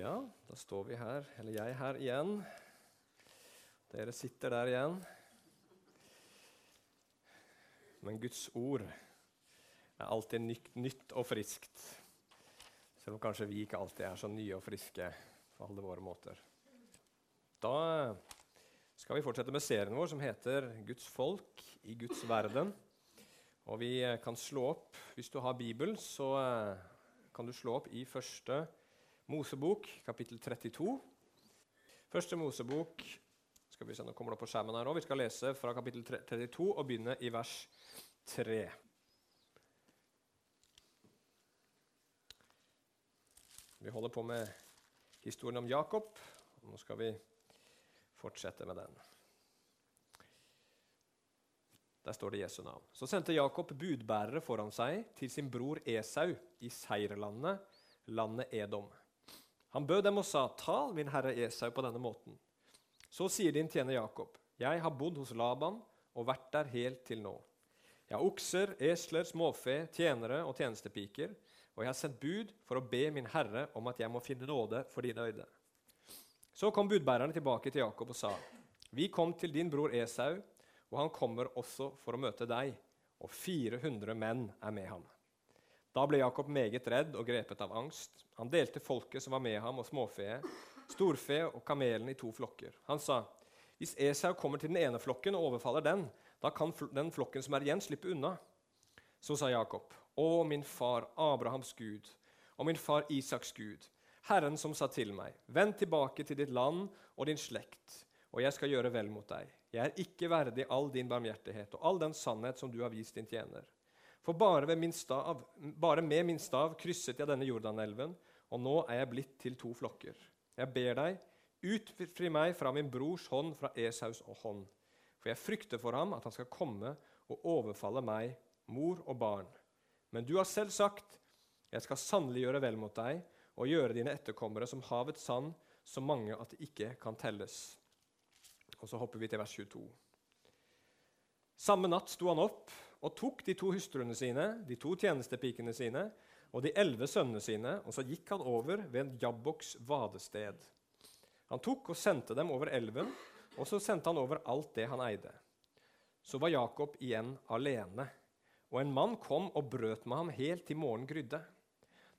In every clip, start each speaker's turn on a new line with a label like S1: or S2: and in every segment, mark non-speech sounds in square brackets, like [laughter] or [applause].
S1: Ja, da står vi her, eller jeg her igjen. Dere sitter der igjen. Men Guds ord er alltid nytt, og friskt. Selv om kanskje vi ikke alltid er så nye og friske på alle våre måter. Da skal vi fortsette med serien vår som heter 'Guds folk i Guds verden'. Og vi kan slå opp, Hvis du har Bibel, så kan du slå opp i første Mosebok, kapittel 32. Første Mosebok skal Vi se, nå kommer det opp på skjermen her også. Vi skal lese fra kapittel 32 og begynne i vers 3. Vi holder på med historien om Jakob. og Nå skal vi fortsette med den. Der står det Jesu navn. Så sendte Jakob budbærere foran seg til sin bror Esau i seierlandet, landet Edom. Han bød dem og sa, 'Tal, min herre Esau, på denne måten.' Så sier din tjener Jakob, 'Jeg har bodd hos Laban og vært der helt til nå.' 'Jeg har okser, esler, småfe, tjenere og tjenestepiker.' 'Og jeg har sendt bud for å be min herre om at jeg må finne nåde for dine øyne.' Så kom budbærerne tilbake til Jakob og sa, 'Vi kom til din bror Esau, og han kommer også for å møte deg.' Og 400 menn er med ham. Da ble Jakob meget redd og grepet av angst. Han delte folket som var med ham, og småfe, storfe og kamelen i to flokker. Han sa, 'Hvis Esau kommer til den ene flokken og overfaller den, da kan den flokken som er igjen, slippe unna.' Så sa Jakob, 'Å, min far Abrahams Gud, og min far Isaks Gud, Herren som sa til meg:" 'Vend tilbake til ditt land og din slekt, og jeg skal gjøre vel mot deg.' 'Jeg er ikke verdig all din barmhjertighet og all den sannhet som du har vist din tjener.' For bare, min stav, bare med min stav krysset jeg denne Jordanelven, og nå er jeg blitt til to flokker. Jeg ber deg, utfri meg fra min brors hånd, fra Esaus hånd. For jeg frykter for ham at han skal komme og overfalle meg, mor og barn. Men du har selv sagt, jeg skal sannelig gjøre vel mot deg og gjøre dine etterkommere som havets sand, så mange at det ikke kan telles. Og så hopper vi til vers 22. Samme natt sto han opp og tok de to hustruene sine, de to tjenestepikene sine og de elleve sønnene sine, og så gikk han over ved en Jabboks vadested. Han tok og sendte dem over elven, og så sendte han over alt det han eide. Så var Jakob igjen alene, og en mann kom og brøt med ham helt til morgenen grydde.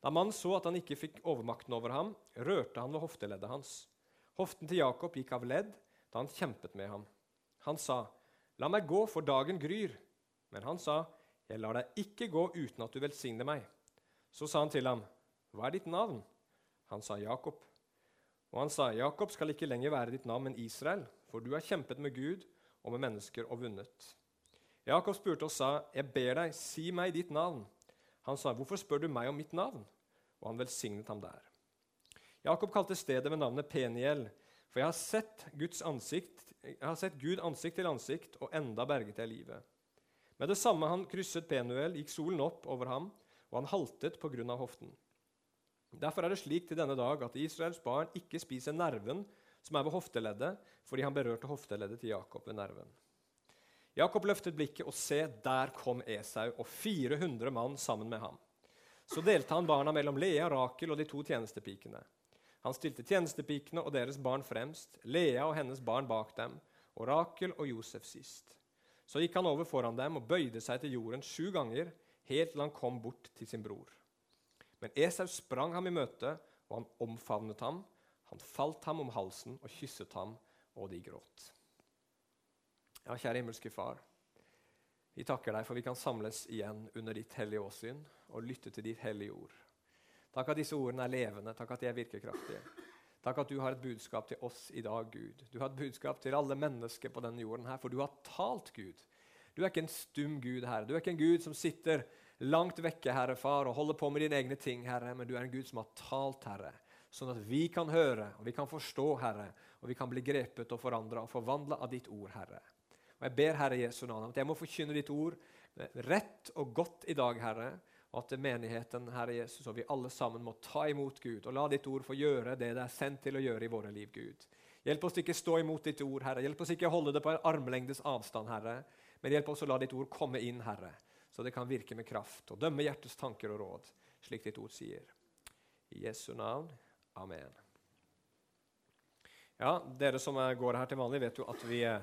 S1: Da mannen så at han ikke fikk overmakten over ham, rørte han ved hofteleddet hans. Hoften til Jakob gikk av ledd da han kjempet med ham. Han sa, 'La meg gå, for dagen gryr.' Men han sa, 'Jeg lar deg ikke gå uten at du velsigner meg.' Så sa han til ham, 'Hva er ditt navn?' Han sa, 'Jakob.' Og han sa, 'Jakob skal ikke lenger være ditt navn, men Israel,' 'for du har kjempet med Gud og med mennesker og vunnet.' Jakob spurte og sa, 'Jeg ber deg, si meg ditt navn.' Han sa, 'Hvorfor spør du meg om mitt navn?' Og han velsignet ham der. Jakob kalte stedet ved navnet Peniel, for jeg har sett, ansikt, jeg har sett Gud ansikt til ansikt, og enda berget jeg livet. Med det samme han krysset Penuel, gikk solen opp over ham, og han haltet av hoften. Derfor er det slik til denne dag at Israels barn ikke spiser nerven som er ved hofteleddet, fordi han berørte hofteleddet til Jakob ved nerven. Jakob løftet blikket, og se, der kom Esau og 400 mann sammen med ham. Så delte han barna mellom Lea, Rakel og de to tjenestepikene. Han stilte tjenestepikene og deres barn fremst, Lea og hennes barn bak dem, og Rakel og Josef sist. Så gikk han over foran dem og bøyde seg til jorden sju ganger, helt til han kom bort til sin bror. Men Esau sprang ham i møte, og han omfavnet ham. Han falt ham om halsen og kysset ham, og de gråt. Ja, kjære himmelske Far. Vi takker deg for vi kan samles igjen under ditt hellige åsyn og lytte til ditt hellige ord. Takk at disse ordene er levende, takk at de er virkekraftige. Takk at du har et budskap til oss i dag, Gud. Du har et budskap til alle mennesker på denne jorden, her, for du har talt, Gud. Du er ikke en stum Gud, Herre. Du er ikke en Gud som sitter langt vekke, Herre Far, og holder på med dine egne ting, Herre, men du er en Gud som har talt, Herre, sånn at vi kan høre og vi kan forstå, Herre, og vi kan bli grepet og forandra og forvandla av ditt ord, Herre. Og Jeg ber Herre Jesu navn at jeg må forkynne ditt ord rett og godt i dag, Herre, og at menigheten, Herre Jesus, og vi alle sammen må ta imot Gud og la ditt ord få gjøre det det er sendt til å gjøre i våre liv, Gud. Hjelp oss ikke stå imot ditt ord, Herre. Hjelp oss ikke holde det på en armlengdes avstand, Herre. Men hjelp oss å la ditt ord komme inn, Herre, så det kan virke med kraft og dømme hjertets tanker og råd, slik ditt ord sier. I Jesu navn. Amen. Ja, Dere som går her til vanlig, vet jo at vi eh,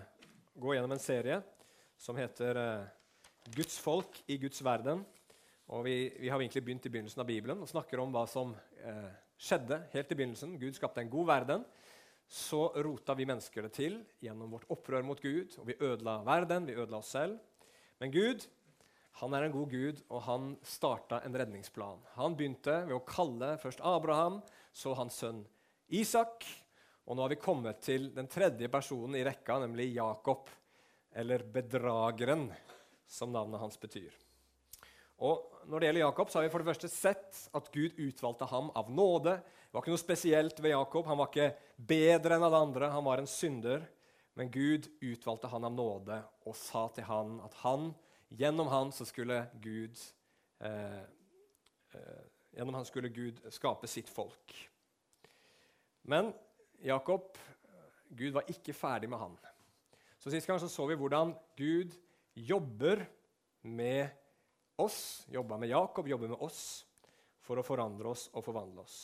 S1: går gjennom en serie som heter eh, 'Guds folk i Guds verden'. Og vi, vi, har egentlig begynt i begynnelsen av Bibelen og snakker om hva som eh, skjedde helt i begynnelsen. Gud skapte en god verden. Så rota vi mennesker det til gjennom vårt opprør mot Gud. Og vi ødela verden, vi ødela oss selv. Men Gud han er en god gud, og han starta en redningsplan. Han begynte ved å kalle først Abraham, så hans sønn Isak, og nå har vi kommet til den tredje personen i rekka, nemlig Jakob, eller bedrageren, som navnet hans betyr. Og Når det gjelder Jakob, så har vi for det første sett at Gud utvalgte ham av nåde. Det var ikke noe spesielt ved Jakob. Han var ikke bedre enn alle andre. Han var en synder. Men Gud utvalgte han av nåde og sa til han at han, gjennom han så skulle Gud eh, eh, Gjennom han skulle Gud skape sitt folk. Men Jakob, Gud var ikke ferdig med han. Så Sist gang så, så vi hvordan Gud jobber med oss, jobber med Jakob, jobber med oss for å forandre oss og forvandle oss.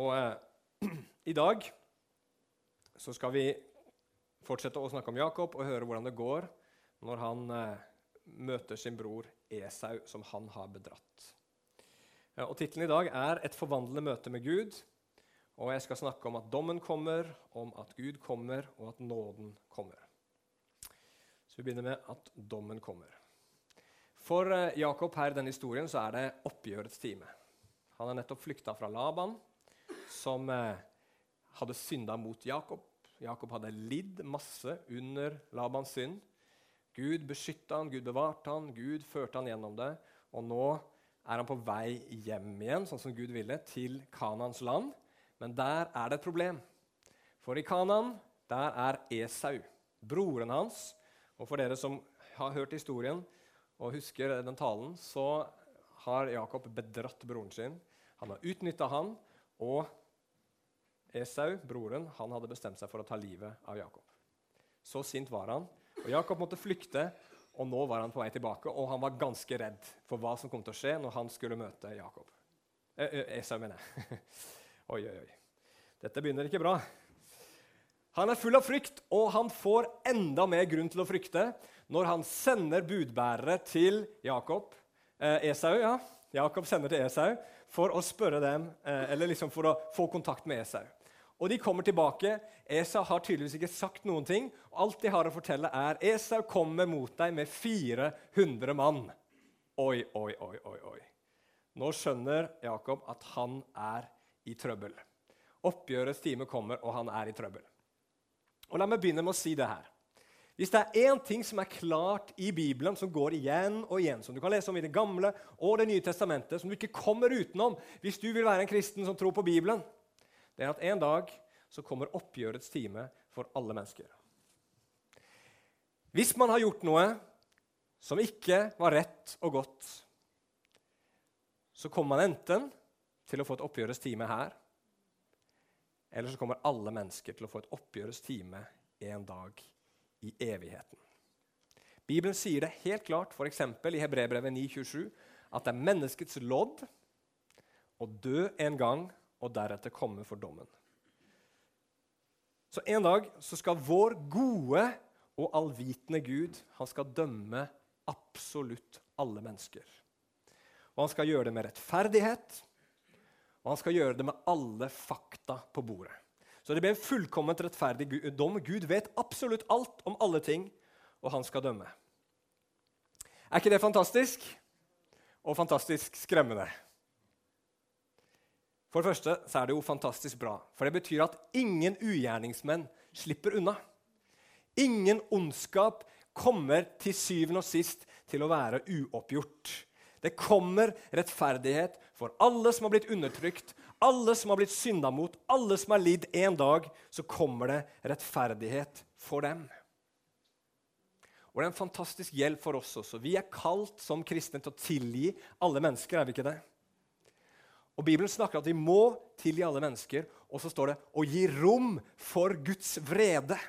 S1: Og eh, [clears throat] I dag så skal vi fortsette å snakke om Jakob og høre hvordan det går når han eh, møter sin bror Esau, som han har bedratt. Ja, og Tittelen i dag er 'Et forvandlende møte med Gud'. Og jeg skal snakke om at dommen kommer, om at Gud kommer, og at nåden kommer. Så vi begynner med at dommen kommer. For eh, Jakob her i denne historien så er det oppgjørets time. Han er nettopp flykta fra Laban, som eh, hadde synda mot Jakob. Jakob hadde lidd masse under Labans synd. Gud beskytta han, Gud bevarte han, Gud førte han gjennom det. Og nå er han på vei hjem igjen, sånn som Gud ville, til Kanans land. Men der er det et problem. For i Kanan der er Esau, broren hans. Og for dere som har hørt historien og husker den talen, så har Jakob bedratt broren sin. Han har utnytta han, og Esau, broren, han hadde bestemt seg for å ta livet av Jakob. Så sint var han. Og Jakob måtte flykte, og nå var han på vei tilbake. Og han var ganske redd for hva som kom til å skje når han skulle møte Jakob. Eh, eh Esau, mener jeg. [laughs] Oi, oi, oi. Dette begynner ikke bra. Han er full av frykt, og han får enda mer grunn til å frykte når han sender budbærere til Jakob. Eh, Esau, ja. Jakob sender til Esau for å spørre dem, eh, eller liksom for å få kontakt med Esau. Og De kommer tilbake. Esau har tydeligvis ikke sagt noen ting. og Alt de har å fortelle, er Esau kommer mot deg med 400 mann. Oi, oi, oi, oi. oi. Nå skjønner Jakob at han er i trøbbel. Oppgjørets time kommer, og han er i trøbbel. Og La meg begynne med å si det her. Hvis det er én ting som er klart i Bibelen, som går igjen og igjen, som du kan lese om i Det gamle og Det nye testamentet, som du ikke kommer utenom hvis du vil være en kristen som tror på Bibelen, det er at en dag så kommer oppgjørets time for alle mennesker. Hvis man har gjort noe som ikke var rett og godt, så kommer man enten til å få et oppgjørets time her. Eller så kommer alle mennesker til å få et oppgjørets time en dag i evigheten. Bibelen sier det helt klart, f.eks. i Hebrebrevet 9,27, at det er menneskets lodd å dø en gang og deretter komme for dommen. Så en dag så skal vår gode og allvitende Gud han skal dømme absolutt alle mennesker. Og han skal gjøre det med rettferdighet, og han skal gjøre det med alle fakta på bordet. Så det blir en fullkomment rettferdig dom. Gud vet absolutt alt om alle ting, og han skal dømme. Er ikke det fantastisk? Og fantastisk skremmende. For det første så er det jo fantastisk bra, for det betyr at ingen ugjerningsmenn slipper unna. Ingen ondskap kommer til syvende og sist til å være uoppgjort. Det kommer rettferdighet for alle som har blitt undertrykt, alle som har blitt synda mot, alle som har lidd en dag. Så kommer det rettferdighet for dem. Og det er en fantastisk hjelp for oss også. Vi er kalt som kristne til å tilgi alle mennesker. er vi ikke det? Og Bibelen snakker at vi må tilgi alle mennesker. Og så står det 'å gi rom for Guds vrede'.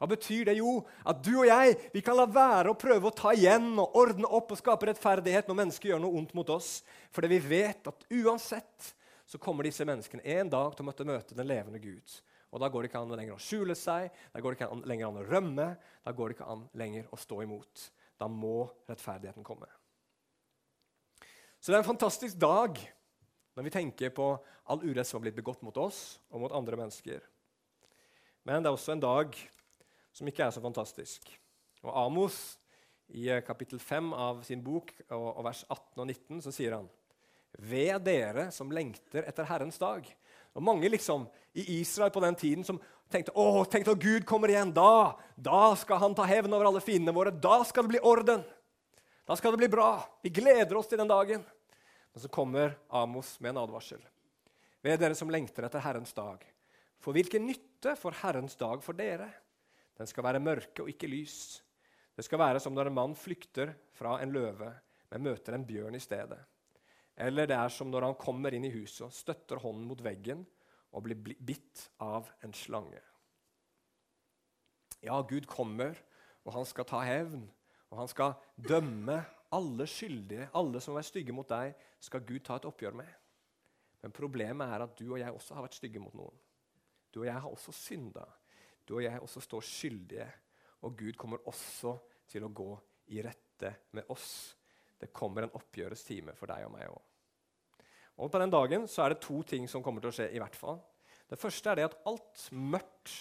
S1: Hva betyr det? Jo, at du og jeg vi kan la være å prøve å ta igjen og ordne opp og skape rettferdighet når mennesker gjør noe ondt mot oss. Fordi vi vet at uansett så kommer disse menneskene en dag til å måtte møte den levende Gud. Og da går det ikke an lenger å skjule seg, da går det ikke an, lenger an å rømme, da går det ikke an lenger å stå imot. Da må rettferdigheten komme. Så det er en fantastisk dag når vi tenker på all urett som har blitt begått mot oss og mot andre mennesker. Men det er også en dag som ikke er så fantastisk. Og Amos, i eh, kapittel 5 av sin bok, og, vers 18 og 19, så sier han Ved dere som lengter etter Herrens dag. Og Mange liksom i Israel på den tiden som tenkte å, tenk når Gud kommer igjen. Da, da skal han ta hevn over alle fiendene våre. Da skal det bli orden. Da skal det bli bra. Vi gleder oss til den dagen. Men så kommer Amos med en advarsel. Ved dere som lengter etter Herrens dag. For hvilken nytte får Herrens dag for dere? Den skal være mørke og ikke lys. Det skal være som når en mann flykter fra en løve, men møter en bjørn i stedet. Eller det er som når han kommer inn i huset og støtter hånden mot veggen og blir bitt av en slange. Ja, Gud kommer, og han skal ta hevn, og han skal dømme alle skyldige, alle som er stygge mot deg, skal Gud ta et oppgjør med. Men problemet er at du og jeg også har vært stygge mot noen. Du og jeg har også synda. Du og jeg også står skyldige. Og Gud kommer også til å gå i rette med oss. Det kommer en oppgjørets time for deg og meg òg. Og på den dagen så er det to ting som kommer til å skje. i hvert fall. Det første er det at alt mørkt,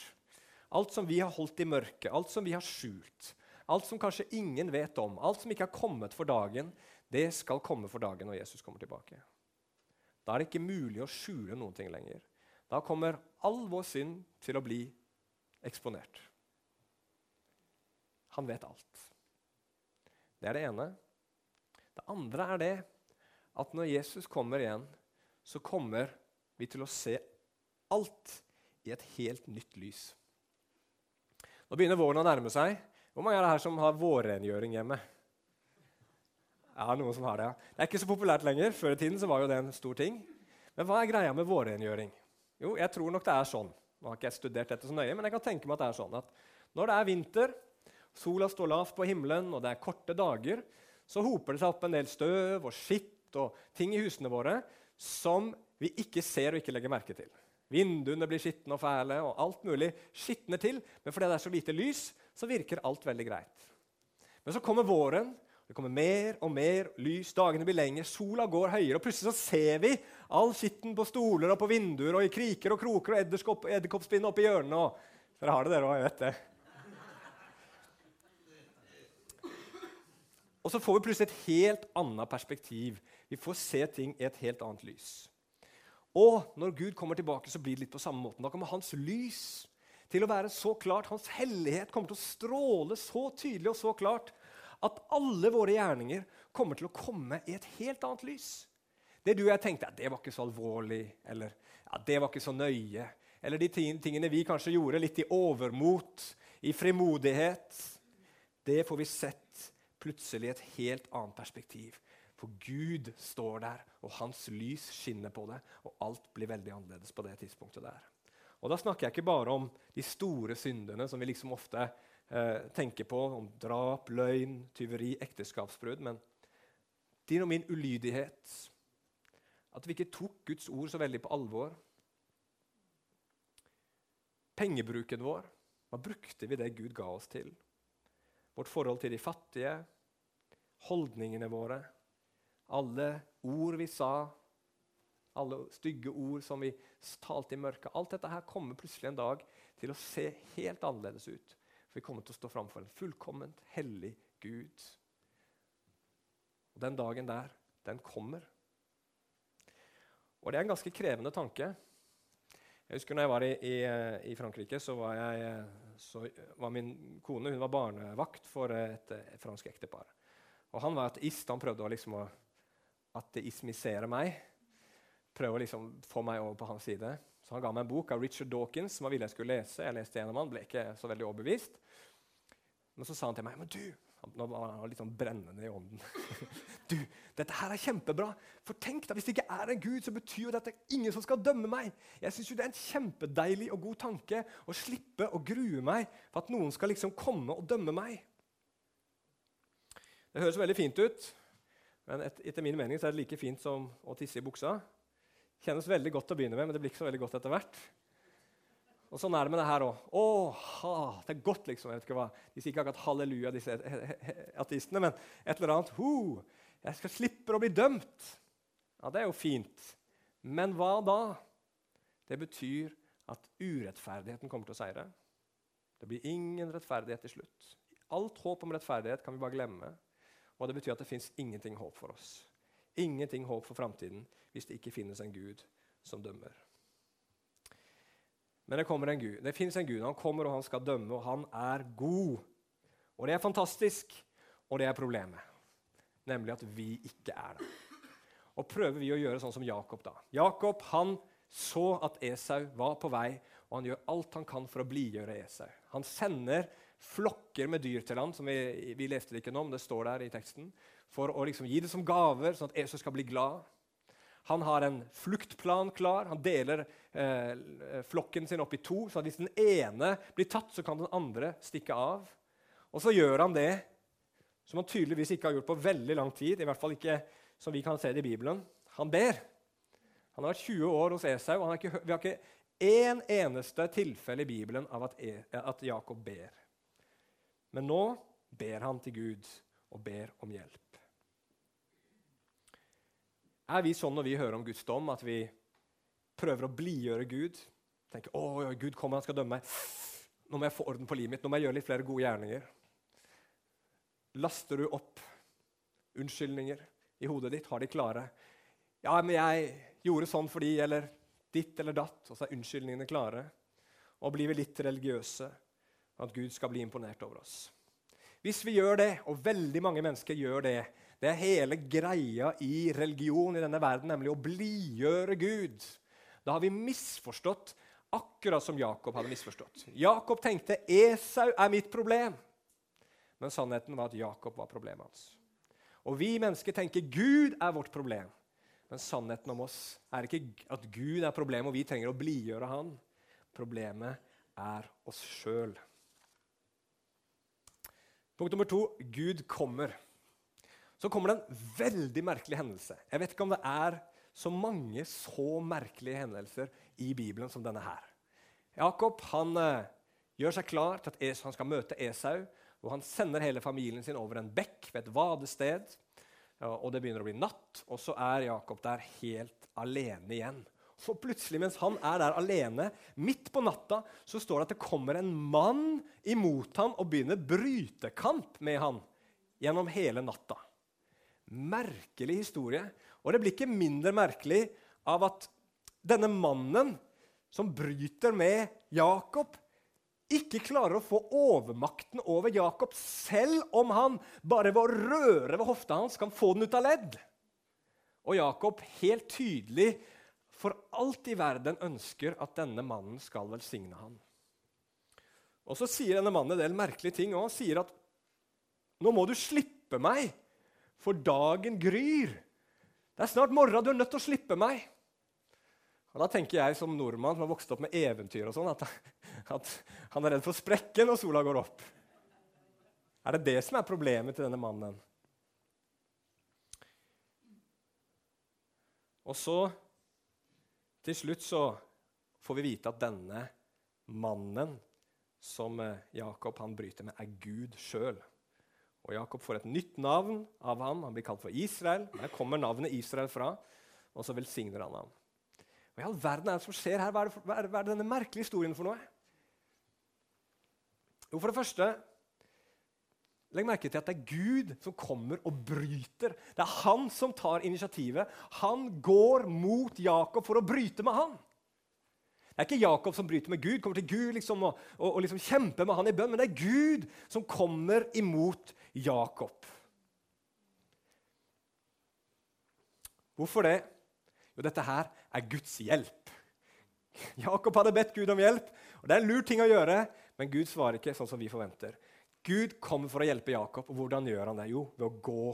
S1: alt som vi har holdt i mørket, alt som vi har skjult, alt som kanskje ingen vet om, alt som ikke har kommet for dagen, det skal komme for dagen når Jesus kommer tilbake. Da er det ikke mulig å skjule noen ting lenger. Da kommer all vår synd til å bli eksponert. Han vet alt. Det er det ene. Det andre er det at når Jesus kommer igjen, så kommer vi til å se alt i et helt nytt lys. Nå begynner våren å nærme seg. Hvor mange er det her som har vårrengjøring hjemme? Ja, noen som har Det ja. Det er ikke så populært lenger. Før i tiden så var jo det en stor ting. Men hva er greia med vårrengjøring? Jo, jeg tror nok det er sånn. Nå har ikke jeg studert dette så nøye, men jeg kan tenke meg at det er sånn at når det er vinter, sola står lavt på himmelen, og det er korte dager, så hoper det seg opp en del støv og skitt og ting i husene våre som vi ikke ser og ikke legger merke til. Vinduene blir skitne og fæle, og alt mulig skitner til. Men fordi det er så lite lys, så virker alt veldig greit. Men så kommer våren, det kommer mer og mer lys, dagene blir lengre, sola går høyere, og plutselig så ser vi all skitten på stoler og på vinduer og i kriker og kroker og edderkoppspinn oppi hjørnene. Og dere har det, dere òg, jeg vet det. Og så får vi plutselig et helt annet perspektiv. Vi får se ting i et helt annet lys. Og når Gud kommer tilbake, så blir det litt på samme måten. Da kommer hans lys til å være så klart. Hans hellighet kommer til å stråle så tydelig og så klart at alle våre gjerninger kommer til å komme i et helt annet lys. Det du og jeg tenkte det var ikke så alvorlig, eller ja, det var ikke så nøye, eller de tingene vi kanskje gjorde litt i overmot, i frimodighet, det får vi sett plutselig i et helt annet perspektiv. For Gud står der, og hans lys skinner på det, og alt blir veldig annerledes på det tidspunktet der. Og Da snakker jeg ikke bare om de store syndene som vi liksom ofte eh, tenker på, om drap, løgn, tyveri, ekteskapsbrudd. Men din og min ulydighet, at vi ikke tok Guds ord så veldig på alvor. Pengebruken vår, hva brukte vi det Gud ga oss til? Vårt forhold til de fattige, holdningene våre, alle ord vi sa, alle stygge ord som vi talte i mørket. Alt dette her kommer plutselig en dag til å se helt annerledes ut. For vi kommer til å stå framfor en fullkomment hellig Gud. Og Den dagen der, den kommer. Og det er en ganske krevende tanke. Jeg husker når jeg var i, i, i Frankrike, så var, jeg, så var, min kone hun var barnevakt for et, et fransk ektepar. Og Han var ateist. Han prøvde å, liksom, å ateismisere meg. Prøve å liksom, få meg over på hans side. Så han ga meg en bok av Richard Dawkins som han ville jeg skulle lese. Jeg leste gjennom han, ble ikke så veldig overbevist. Men så sa han til meg men du, Nå var han litt sånn brennende i ånden. [laughs] du, dette her er kjempebra. For tenk da, Hvis det ikke er en Gud, så betyr jo dette ingen som skal dømme meg. Jeg synes jo Det er en kjempedeilig og god tanke å slippe å grue meg for at noen skal liksom komme og dømme meg. Det høres veldig fint ut, men et, etter min mening så er det like fint som å tisse i buksa. Kjennes veldig godt å begynne med, men det blir ikke så veldig godt etter hvert. Og sånn er det med det her òg. Å, det er godt, liksom. Jeg vet ikke hva. De sier ikke akkurat halleluja, disse ateistene, men et eller annet. Ho, jeg skal slippe å bli dømt. Ja, det er jo fint. Men hva da? Det betyr at urettferdigheten kommer til å seire. Det blir ingen rettferdighet til slutt. Alt håp om rettferdighet kan vi bare glemme. Og det betyr at det fins ingenting håp for oss. Ingenting håp for framtiden hvis det ikke finnes en Gud som dømmer. Men det kommer en Gud. Det fins en Gud. Han kommer, og han skal dømme, og han er god. Og det er fantastisk, og det er problemet. Nemlig at vi ikke er det. Og prøver vi å gjøre sånn som Jakob, da. Jakob han så at Esau var på vei, og han gjør alt han kan for å blidgjøre Esau. Han sender flokker med dyr til ham, som vi, vi leste ikke men det står der i teksten, for å liksom gi det som gaver, sånn at Jesus skal bli glad. Han har en fluktplan klar. Han deler eh, flokken sin opp i to. så Hvis den ene blir tatt, så kan den andre stikke av. Og så gjør han det som han tydeligvis ikke har gjort på veldig lang tid. i hvert fall ikke som vi kan se det i Bibelen. Han ber. Han har vært 20 år hos Esau. og ikke, Vi har ikke én eneste tilfelle i Bibelen av at, e, at Jakob ber. Men nå ber han til Gud og ber om hjelp. Er vi sånn når vi hører om Guds dom, at vi prøver å blidgjøre Gud? Tenker å, Gud kommer, han skal dømme meg. Nå må jeg få orden på livet mitt, nå må jeg gjøre litt flere gode gjerninger. Laster du opp unnskyldninger i hodet ditt? Har de klare? Ja, men jeg gjorde sånn fordi Eller ditt eller datt. Og så er unnskyldningene klare. Og blir vi litt religiøse, at Gud skal bli imponert over oss. Hvis vi gjør det, og veldig mange mennesker gjør det, det er hele greia i religion i denne verden, nemlig å blidgjøre Gud. Da har vi misforstått akkurat som Jakob hadde misforstått. Jakob tenkte Esau er mitt problem. Men sannheten var at Jakob var problemet hans. Og vi mennesker tenker Gud er vårt problem. Men sannheten om oss er ikke at Gud er problemet, og vi trenger å blidgjøre Han. Problemet er oss sjøl. Punkt nummer to Gud kommer så kommer det en veldig merkelig hendelse. Jeg vet ikke om det er så mange så merkelige hendelser i Bibelen som denne her. Jakob han, uh, gjør seg klar til at han skal møte Esau. og Han sender hele familien sin over en bekk ved et vadested. Og Det begynner å bli natt, og så er Jakob der helt alene igjen. Så plutselig, mens han er der alene, midt på natta, så står det at det kommer en mann imot ham og begynner brytekamp med han gjennom hele natta merkelig historie. Og det blir ikke mindre merkelig av at denne mannen som bryter med Jakob, ikke klarer å få overmakten over Jakob, selv om han bare ved å røre ved hofta hans kan få den ut av ledd. Og Jakob helt tydelig for alt i verden ønsker at denne mannen skal velsigne ham. Og Så sier denne mannen en del merkelige ting. Han sier at nå må du slippe meg for dagen gryr. Det er snart morgen, du er nødt til å slippe meg. Og Da tenker jeg som nordmann som har vokst opp med eventyr, og sånn, at, at, han er redd for å sprekke når sola går opp. Er det det som er problemet til denne mannen? Og så, til slutt, så får vi vite at denne mannen som eh, Jakob han bryter med, er Gud sjøl. Og Jakob får et nytt navn av ham. Han blir kalt for Israel. Der kommer navnet Israel fra. Og så velsigner han ham. Hva i all verden er det som skjer her? Hva er, det, hva er, hva denne merkelige historien for noe? Jo, for det første Legg merke til at det er Gud som kommer og bryter. Det er han som tar initiativet. Han går mot Jakob for å bryte med han. Det er ikke Jakob som bryter med Gud, kommer til Gud liksom og, og, og liksom kjemper med han i bønn, men det er Gud som kommer imot Jakob. Hvorfor det? Jo, dette her er Guds hjelp. Jakob hadde bedt Gud om hjelp, og det er en lur ting å gjøre, men Gud svarer ikke sånn som vi forventer. Gud kommer for å hjelpe Jakob, og hvordan gjør han det? Jo, ved å gå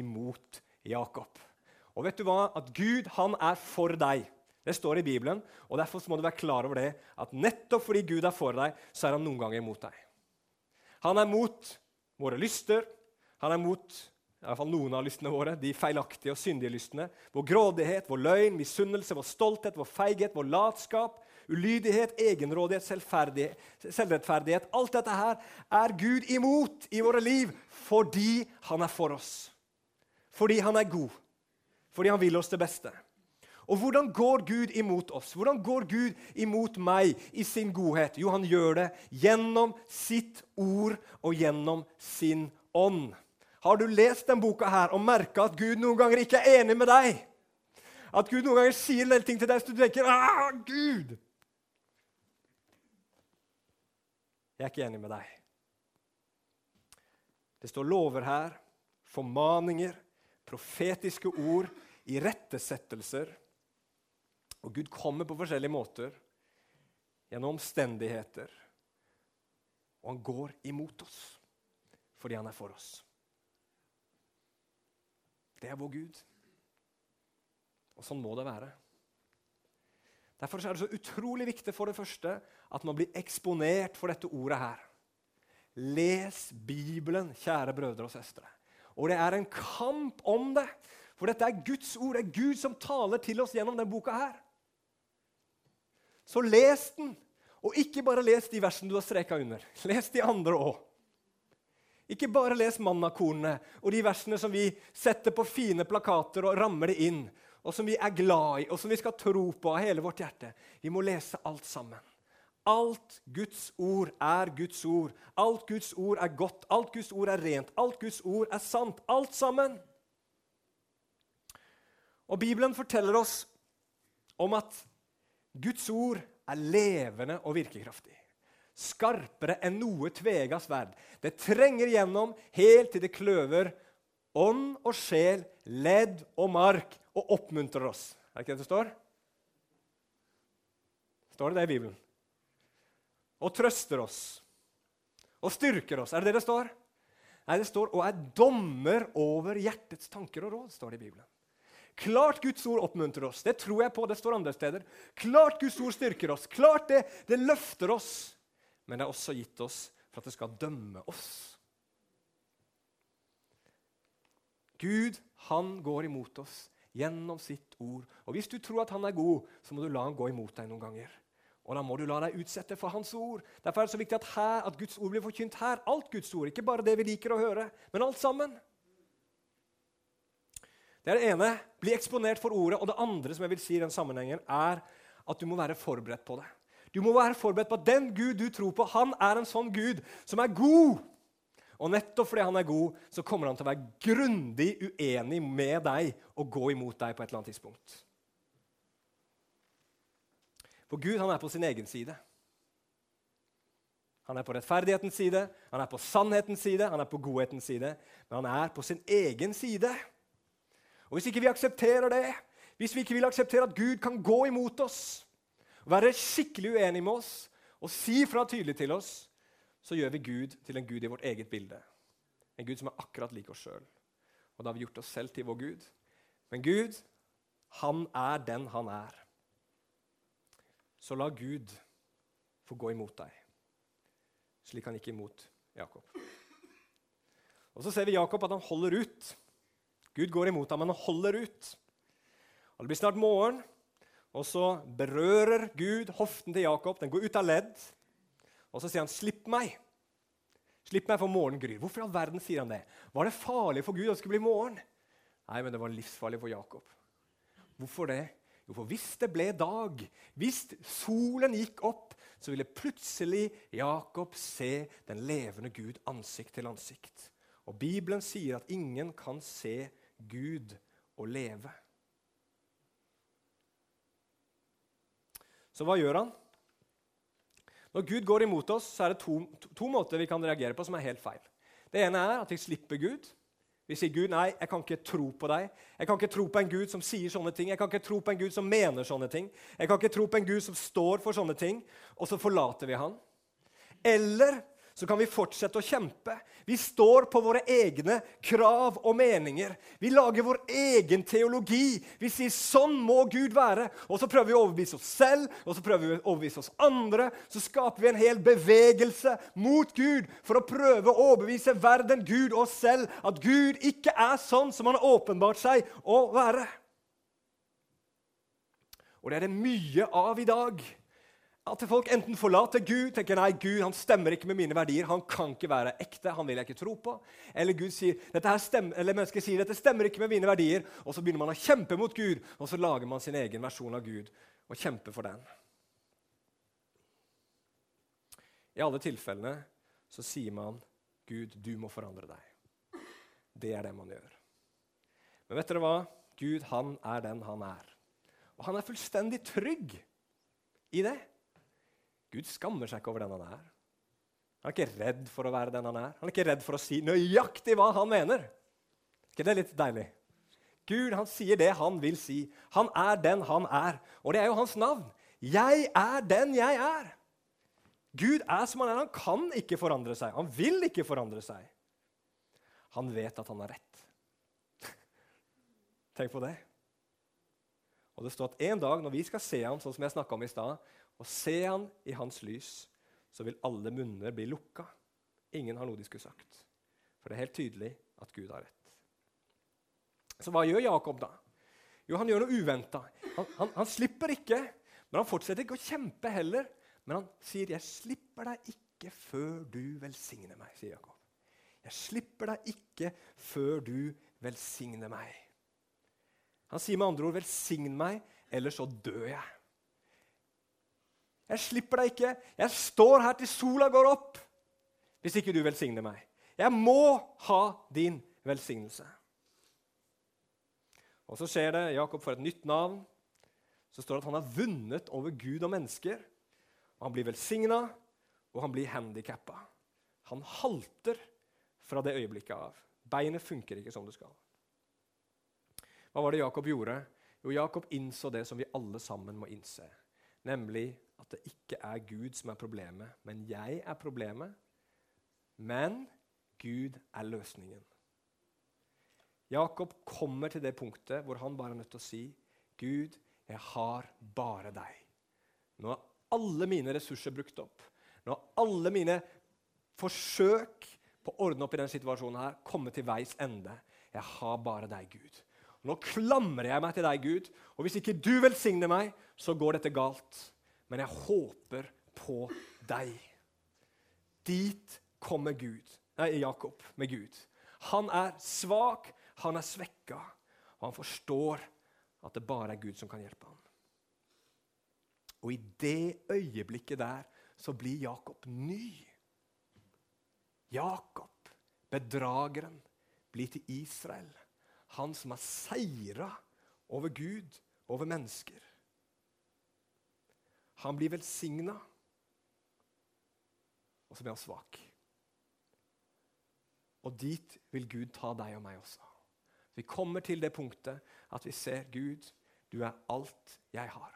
S1: imot Jakob. Og vet du hva? At Gud, han er for deg. Det står i Bibelen, og derfor må du være klar over det, at nettopp fordi Gud er for deg, så er han noen ganger imot deg. Han er mot våre lyster. Han er mot i hvert fall noen av lystene våre, de feilaktige og syndige lystene. Vår grådighet, vår løgn, misunnelse, vår stolthet, vår feighet, vår latskap, ulydighet, egenrådighet, selvrettferdighet. Alt dette her er Gud imot i våre liv fordi han er for oss. Fordi han er god. Fordi han vil oss det beste. Og hvordan går Gud imot oss? Hvordan går Gud imot meg i sin godhet? Jo, han gjør det gjennom sitt ord og gjennom sin ånd. Har du lest denne boka her og merka at Gud noen ganger ikke er enig med deg? At Gud noen ganger sier en del ting til deg så du tenker ah, Gud! Jeg er ikke enig med deg. Det står lover her, formaninger, profetiske ord, irettesettelser. Og Gud kommer på forskjellige måter, gjennom omstendigheter. Og han går imot oss fordi han er for oss. Det er vår Gud. Og sånn må det være. Derfor er det så utrolig viktig for det første at man blir eksponert for dette ordet her. Les Bibelen, kjære brødre og søstre. Og det er en kamp om det. For dette er Guds ord. Det er Gud som taler til oss gjennom denne boka her. Så les den. Og ikke bare les de versene du har streka under. Les de andre òg. Ikke bare les mannakornene og de versene som vi setter på fine plakater og rammer det inn, og som vi er glad i, og som vi skal tro på av hele vårt hjerte. Vi må lese alt sammen. Alt Guds ord er Guds ord. Alt Guds ord er godt. Alt Guds ord er rent. Alt Guds ord er sant. Alt sammen. Og Bibelen forteller oss om at Guds ord er levende og virkekraftig. Skarpere enn noe tvega sverd. Det trenger gjennom helt til det kløver ånd og sjel, ledd og mark, og oppmuntrer oss. Er det ikke det det står? Står det det i Bibelen? Og trøster oss. Og styrker oss. Er det det det står? Nei, det står 'og er dommer over hjertets tanker og råd'. står det i Bibelen. Klart Guds ord oppmuntrer oss. Det tror jeg på. Det står andre steder. Klart Guds ord styrker oss. Klart det, det løfter oss. Men det er også gitt oss for at det skal dømme oss. Gud, han går imot oss gjennom sitt ord. Og Hvis du tror at han er god, så må du la han gå imot deg noen ganger. Og da må du la deg utsette for hans ord. Derfor er det så viktig at, her, at Guds ord blir forkynt her. Alt Guds ord, ikke bare det vi liker å høre, men alt sammen. Det er det ene. Bli eksponert for ordet. Og det andre som jeg vil si i den sammenhengen, er at du må være forberedt på det. Du må være forberedt på at den Gud du tror på, han er en sånn Gud som er god. Og nettopp fordi han er god, så kommer han til å være grundig uenig med deg og gå imot deg på et eller annet tidspunkt. For Gud han er på sin egen side. Han er på rettferdighetens side, han er på sannhetens side, han er på godhetens side. Men han er på sin egen side. Og Hvis ikke vi aksepterer det, hvis vi ikke vil akseptere at Gud kan gå imot oss, være skikkelig uenig med oss og si fra tydelig til oss, så gjør vi Gud til en Gud i vårt eget bilde. En Gud som er akkurat lik oss sjøl. Og da har vi gjort oss selv til vår Gud. Men Gud, han er den han er. Så la Gud få gå imot deg, slik han gikk imot Jakob. Og Så ser vi Jakob at han holder ut. Gud går imot ham, men han holder ut. Og Det blir snart morgen, og så berører Gud hoften til Jakob. Den går ut av ledd. Og så sier han, 'Slipp meg.' Slipp meg for morgenen gryr. Hvorfor i all verden sier han det? Var det farlig for Gud at det skulle bli morgen? Nei, men det var livsfarlig for Jakob. Hvorfor det? Jo, for hvis det ble dag, hvis solen gikk opp, så ville plutselig Jakob se den levende Gud ansikt til ansikt. Og Bibelen sier at ingen kan se Gud å leve. Så hva gjør han? Når Gud går imot oss, så er det to, to, to, måter vi kan reagere på som er helt feil. Det ene er at vi slipper Gud. Vi sier Gud, nei, jeg kan ikke tro på deg. Jeg kan ikke tro på en Gud som sier sånne ting. Jeg kan ikke tro på en Gud som mener sånne ting. Jeg kan ikke tro på en Gud som står for sånne ting. Og så forlater vi han. Eller så kan vi fortsette å kjempe. Vi står på våre egne krav og meninger. Vi lager vår egen teologi. Vi sier 'sånn må Gud være'. Og så prøver vi å overbevise oss selv og så prøver vi å overbevise oss andre. Så skaper vi en hel bevegelse mot Gud for å prøve å overbevise verden, Gud og oss selv at Gud ikke er sånn som han har åpenbart seg å være. Og det er det mye av i dag. At folk enten forlater Gud, tenker nei, Gud han stemmer ikke med mine verdier, han kan ikke være ekte, han vil jeg ikke tro på. Eller Gud sier, dette stemmer, eller mennesket sier dette stemmer ikke med mine verdier, og så begynner man å kjempe mot Gud, og så lager man sin egen versjon av Gud og kjemper for den. I alle tilfellene så sier man, 'Gud, du må forandre deg'. Det er det man gjør. Men vet dere hva? Gud, han er den han er. Og han er fullstendig trygg i det. Gud skammer seg ikke over den han er. Han er ikke redd for å være den han er. Han er ikke redd for å si nøyaktig hva han mener. Er ikke det litt deilig? Gud han sier det han vil si. Han er den han er. Og det er jo hans navn. Jeg er den jeg er. Gud er som han er. Han kan ikke forandre seg. Han vil ikke forandre seg. Han vet at han har rett. [laughs] Tenk på det. Og det står at En dag når vi skal se ham, sånn som jeg om i sted, og ser han i hans lys, så vil alle munner bli lukka. Ingen har noe de skulle sagt. For det er helt tydelig at Gud har rett. Så hva gjør Jakob da? Jo, han gjør noe uventa. Han, han, han, slipper ikke, men han fortsetter ikke å kjempe heller. Men han sier, 'Jeg slipper deg ikke før du velsigner meg', sier Jakob. 'Jeg slipper deg ikke før du velsigner meg'. Han sier med andre ord, 'Velsign meg, ellers så dør jeg'. Jeg slipper deg ikke. Jeg står her til sola går opp, hvis ikke du velsigner meg. Jeg må ha din velsignelse. Og så skjer det. Jakob får et nytt navn. Så står det at han har vunnet over Gud og mennesker. Og han blir velsigna, og han blir handikappa. Han halter fra det øyeblikket av. Beinet funker ikke som det skal. Hva var det Jakob gjorde? Jo, Jakob innså det som vi alle sammen må innse, nemlig at det ikke er Gud som er problemet, men jeg er problemet. Men Gud er løsningen. Jakob kommer til det punktet hvor han bare er nødt til å si, 'Gud, jeg har bare deg.' Nå er alle mine ressurser brukt opp. Nå er alle mine forsøk på å ordne opp i denne situasjonen her kommet til veis ende. Jeg har bare deg, Gud. Nå klamrer jeg meg til deg, Gud, og hvis ikke du velsigner meg, så går dette galt men jeg håper på deg. Dit kommer Gud, nei, Jakob med Gud. Han er svak, han er svekka, og han forstår at det bare er Gud som kan hjelpe ham. Og i det øyeblikket der så blir Jakob ny. Jakob, bedrageren, blir til Israel. Han som har seira over Gud, over mennesker. Han blir velsigna, og så blir han svak. Og dit vil Gud ta deg og meg også. Vi kommer til det punktet at vi ser Gud, du er alt jeg har.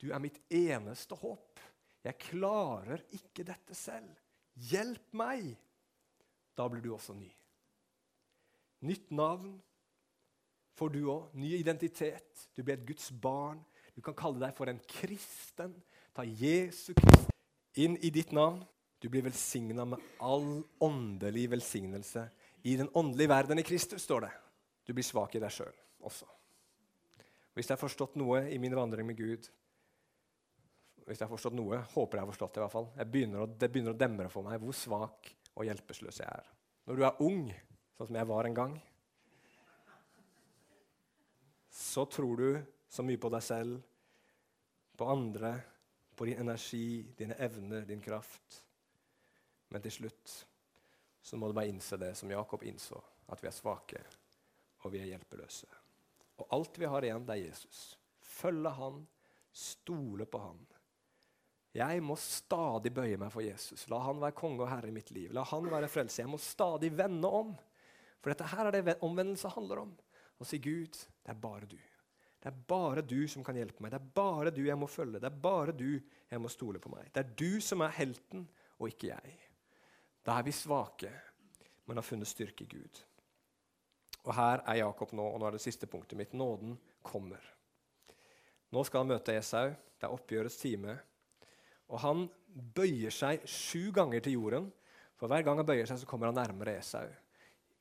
S1: Du er mitt eneste håp. Jeg klarer ikke dette selv. Hjelp meg! Da blir du også ny. Nytt navn får du òg. Ny identitet. Du blir et Guds barn. Du kan kalle deg for en kristen. Ta Jesu Krist inn i ditt navn. Du blir velsigna med all åndelig velsignelse i den åndelige verden i Kristus, står det. Du blir svak i deg sjøl også. Hvis jeg har forstått noe i min vandring med Gud hvis jeg har forstått noe, håper jeg har forstått det i hvert fall. Begynner å, det begynner å demre for meg hvor svak og hjelpeløs jeg er. Når du er ung, sånn som jeg var en gang, så tror du så mye på deg selv, på andre, på din energi, dine evner, din kraft. Men til slutt så må du bare innse det som Jakob innså, at vi er svake og vi er hjelpeløse. Og alt vi har igjen, det er Jesus. Følge han, stole på han. Jeg må stadig bøye meg for Jesus. La han være konge og herre i mitt liv. La han være frelse. Jeg må stadig vende om. For dette her er det omvendelse handler om. Å si Gud, det er bare du. Det er bare du som kan hjelpe meg. Det er bare du jeg må følge. Det er bare du jeg må stole på meg. Det er du som er helten, og ikke jeg. Da er vi svake, men har funnet styrke i Gud. Og Her er Jakob nå, og nå er det siste punktet mitt. Nåden kommer. Nå skal han møte Esau. Det er oppgjørets time. Og han bøyer seg sju ganger til jorden. For hver gang han bøyer seg, så kommer han nærmere Esau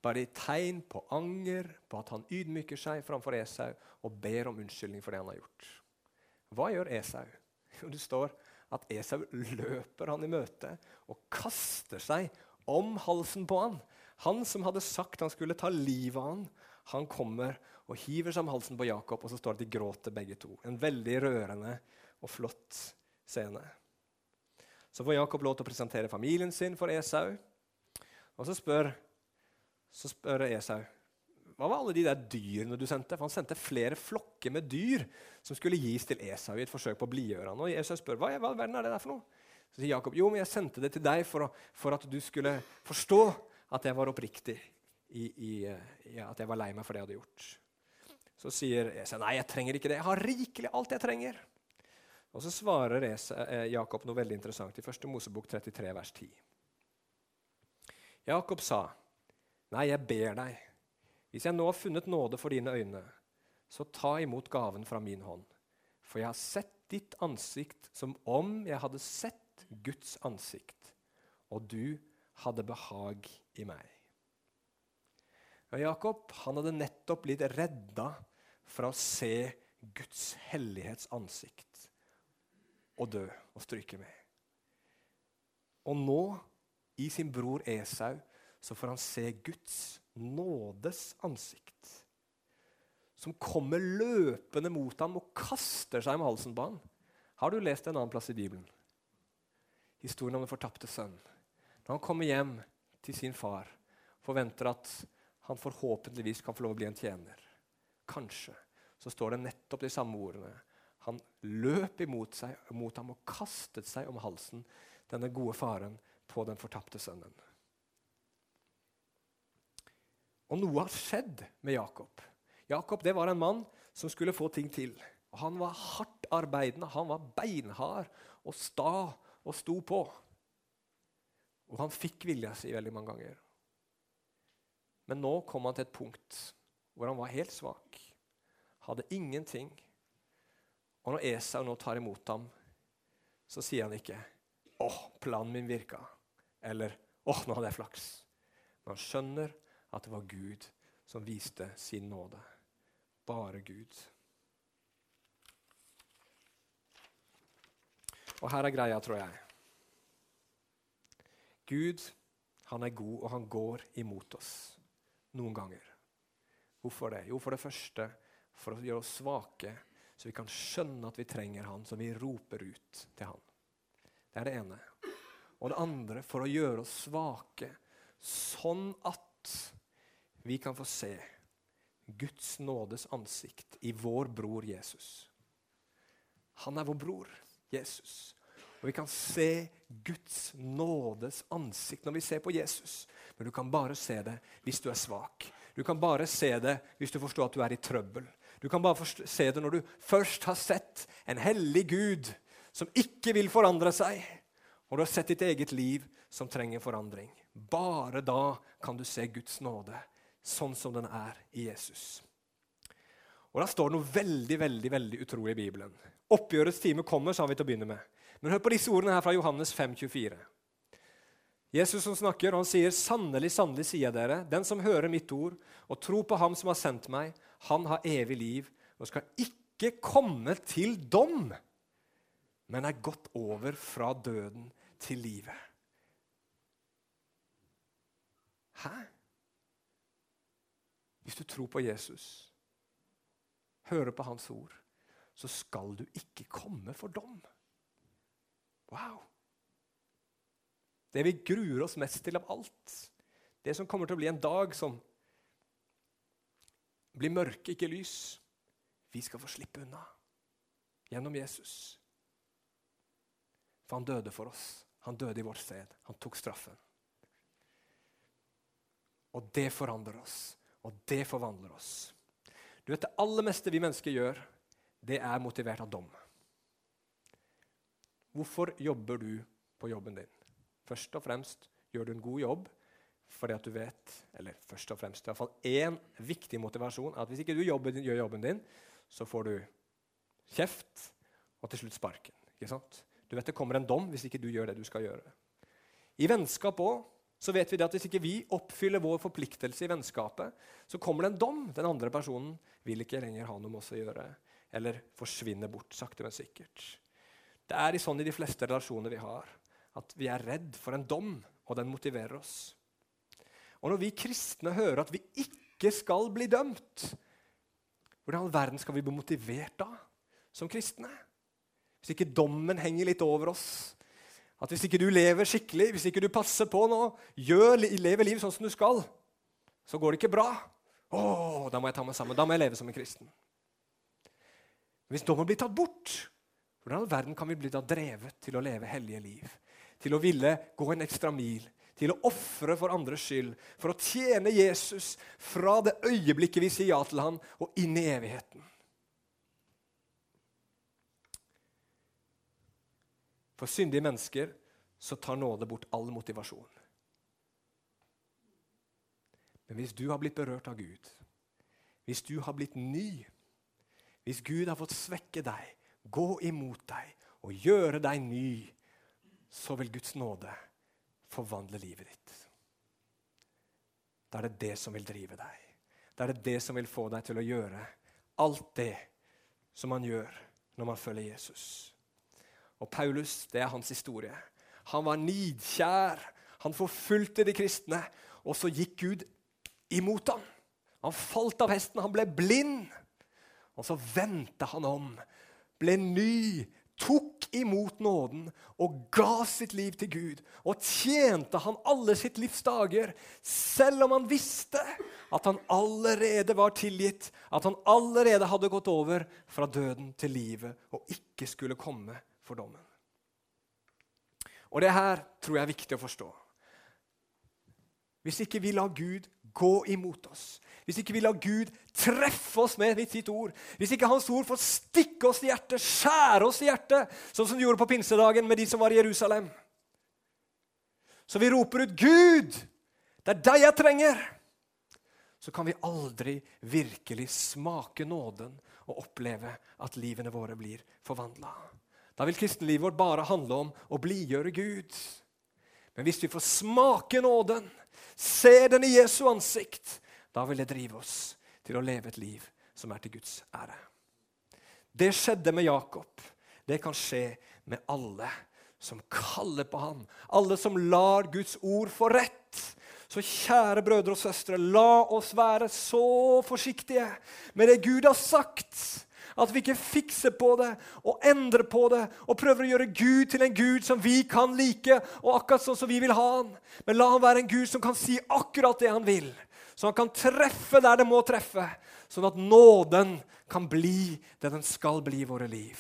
S1: bare i tegn på anger, på at han ydmyker seg framfor Esau og ber om unnskyldning for det han har gjort. Hva gjør Esau? Jo, Det står at Esau løper han i møte og kaster seg om halsen på han. Han som hadde sagt han skulle ta livet av han, han kommer og hiver seg om halsen på Jakob, og så står det at de gråter begge to. En veldig rørende og flott scene. Så får Jakob lov til å presentere familien sin for Esau. Og så spør, så spør Esau hva var alle de der dyrene du sendte? For han sendte flere flokker med dyr som skulle gis til Esau i et forsøk på å blidgjøre ham. Og Esau spør hva, hva verden er det der for noe. Så sier Jakob jo, men jeg sendte det til deg for, å, for at du skulle forstå at jeg var oppriktig i, i, i, at jeg var lei meg for det jeg hadde gjort. Så sier Esau nei, jeg trenger ikke det. Jeg har rikelig alt jeg trenger. Og Så svarer eh, Jakob noe veldig interessant i 1. Mosebok 33, vers 10. Jakob sa, 'Nei, jeg ber deg, hvis jeg nå har funnet nåde for dine øyne, så ta imot gaven fra min hånd.' For jeg har sett ditt ansikt som om jeg hadde sett Guds ansikt, og du hadde behag i meg. Og Jakob han hadde nettopp blitt redda fra å se Guds hellighets ansikt og dø og stryke med. Og nå, i sin bror Esau, så får han se Guds nådes ansikt. Som kommer løpende mot ham og kaster seg om halsen på ham. Har du lest en annen plass i Bibelen? Historien om den fortapte sønn. Når han kommer hjem til sin far, forventer at han forhåpentligvis kan få lov å bli en tjener. Kanskje så står det nettopp de samme ordene. Han løp imot seg, mot ham og kastet seg om halsen, denne gode faren, på den fortapte sønnen. Og noe har skjedd med Jakob. Jakob det var en mann som skulle få ting til. Og han var hardt arbeidende, han var beinhard og sta og sto på. Og han fikk vilja si veldig mange ganger. Men nå kom han til et punkt hvor han var helt svak, hadde ingenting og når Esau nå tar imot ham, så sier han ikke 'Å, planen min virka', eller 'Å, nå hadde jeg flaks'. Men han skjønner at det var Gud som viste sin nåde. Bare Gud. Og her er greia, tror jeg. Gud, han er god, og han går imot oss noen ganger. Hvorfor det? Jo, for det første for å gjøre oss svake så vi kan skjønne at vi trenger Han, så vi roper ut til Han. Det er det ene. Og det andre for å gjøre oss svake, sånn at vi kan få se Guds nådes ansikt i vår bror Jesus. Han er vår bror, Jesus. Og vi kan se Guds nådes ansikt når vi ser på Jesus. Men du kan bare se det hvis du er svak. Du kan bare se det hvis du forstår at du er i trøbbel. Du kan bare se det når du først har sett en hellig Gud som ikke vil forandre seg, og du har sett ditt eget liv som trenger forandring. Bare da kan du se Guds nåde sånn som den er i Jesus. Og Da står det noe veldig veldig, veldig utrolig i Bibelen. Oppgjørets time kommer, sa vi til å begynne med. Men hør på disse ordene her fra Johannes 5, 24. Jesus som snakker, og han sier, 'Sannelig, sannelig, sier dere, den som hører mitt ord og tror på Ham som har sendt meg, han har evig liv og skal ikke komme til dom, men er gått over fra døden til livet. Hæ? Hvis du tror på Jesus, hører på Hans ord, så skal du ikke komme for dom. Wow! Det vi gruer oss mest til av alt, det som kommer til å bli en dag som blir mørke, ikke lys. Vi skal få slippe unna gjennom Jesus. For han døde for oss. Han døde i vårt sted. Han tok straffen. Og det forandrer oss, og det forvandler oss. Du vet, Det aller meste vi mennesker gjør, det er motivert av dom. Hvorfor jobber du på jobben din? Først og fremst gjør du en god jobb fordi at du vet, eller først og fremst i hvert fall én viktig motivasjon, at hvis ikke du jobber, gjør jobben din, så får du kjeft og til slutt sparken. Ikke sant? Du vet Det kommer en dom hvis ikke du gjør det du skal gjøre. I vennskap òg så vet vi det at hvis ikke vi oppfyller vår forpliktelse i vennskapet, så kommer det en dom. Den andre personen vil ikke lenger ha noe med oss å gjøre, eller forsvinner bort sakte, men sikkert. Det er sånn i de fleste relasjoner vi har, at vi er redd for en dom, og den motiverer oss. Og når vi kristne hører at vi ikke skal bli dømt, hvordan i all verden skal vi bli motivert da, som kristne? Hvis ikke dommen henger litt over oss. At hvis ikke du lever skikkelig, hvis ikke du passer på nå, gjør, lever livet sånn som du skal, så går det ikke bra. Å, da må jeg ta meg sammen. Da må jeg leve som en kristen. Hvis dommen blir tatt bort, hvordan i all verden kan vi bli da drevet til å leve hellige liv? Til å ville gå en ekstra mil, til å ofre for andres skyld, for å tjene Jesus fra det øyeblikket vi sier ja til ham, og inn i evigheten. For syndige mennesker så tar nåde bort all motivasjon. Men hvis du har blitt berørt av Gud, hvis du har blitt ny, hvis Gud har fått svekke deg, gå imot deg og gjøre deg ny, så vil Guds nåde forvandle livet ditt. Da er det det som vil drive deg. Da er det det som vil få deg til å gjøre alt det som man gjør når man følger Jesus. Og Paulus, det er hans historie. Han var nidkjær. Han forfulgte de kristne. Og så gikk Gud imot ham. Han falt av hesten, han ble blind. Og så vendte han om, ble ny, tok imot nåden og ga sitt liv til Gud. Og tjente han alle sitt livs dager, selv om han visste at han allerede var tilgitt, at han allerede hadde gått over fra døden til livet og ikke skulle komme for dommen. Og det her tror jeg er viktig å forstå. Hvis ikke vi lar Gud gå imot oss, hvis ikke vi lar Gud treffe oss med sitt ord, hvis ikke Hans ord får stikke oss i hjertet, skjære oss i hjertet, sånn som de gjorde på pinsedagen med de som var i Jerusalem Så vi roper ut 'Gud, det er deg jeg trenger', så kan vi aldri virkelig smake nåden og oppleve at livene våre blir forvandla. Da vil kristenlivet vårt bare handle om å blidgjøre Gud. Men hvis vi får smake nåden, se den i Jesu ansikt, da vil det drive oss til å leve et liv som er til Guds ære. Det skjedde med Jakob. Det kan skje med alle som kaller på ham. Alle som lar Guds ord få rett. Så kjære brødre og søstre, la oss være så forsiktige med det Gud har sagt at vi ikke fikser på det og endrer på det og prøver å gjøre Gud til en Gud som vi kan like, og akkurat sånn som vi vil ha han. Men la han være en Gud som kan si akkurat det han vil. Så han kan treffe der det må treffe, sånn at nåden kan bli det den skal bli i våre liv.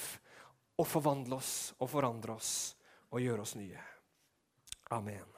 S1: Og forvandle oss og forandre oss og gjøre oss nye. Amen.